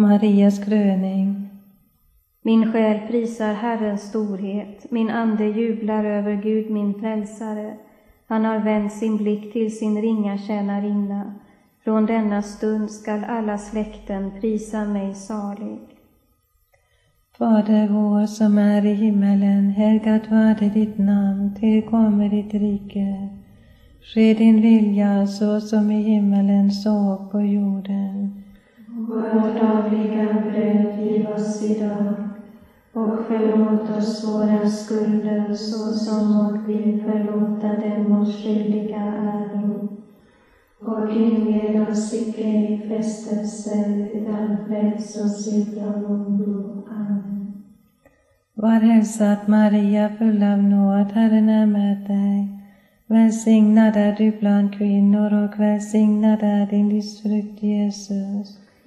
Marias kröning. Min själ prisar Herrens storhet, min ande jublar över Gud min frälsare. Han har vänt sin blick till sin ringa tjänarinna. Från denna stund skall alla släkten prisa mig salig. Fader vår som är i himmelen, helgat varde ditt namn, tillkommer ditt rike. Ske din vilja så som i himmelen så på jorden. Vårt dagliga bröd giv oss idag och förlåt oss våra skulder såsom och vi förlåta dem oss skyldiga äro. Och inled oss icke i frestelse utan fräls oss ifrån ondo. Amen. Var hälsad Maria, full av nåd, Herren är med dig. Välsignad är du bland kvinnor och välsignad är din livsfrukt Jesus.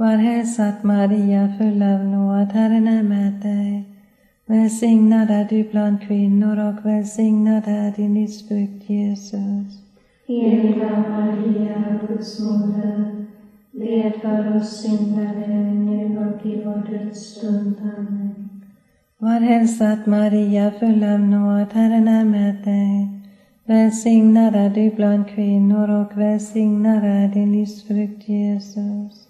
Var hälsad Maria, full av nåd, Herren är med dig. Välsignad är du bland kvinnor och välsignad är din livsfrukt Jesus. Heliga Maria, Guds moder, bed för oss syndare nu och i vår dödsstund. Amen. Var hälsad Maria, full av nåd, Herren är med dig. Välsignad är du bland kvinnor och välsignad är din livsfrukt Jesus.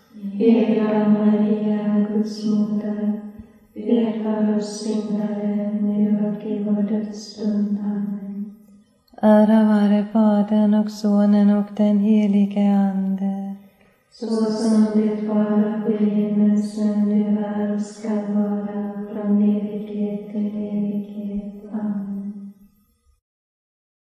Heliga Maria, Guds moder, bed för oss syndare nu och i vår dödsstund. Amen. Ära vare Fadern och Sonen och den helige Ande. Så som det var nu är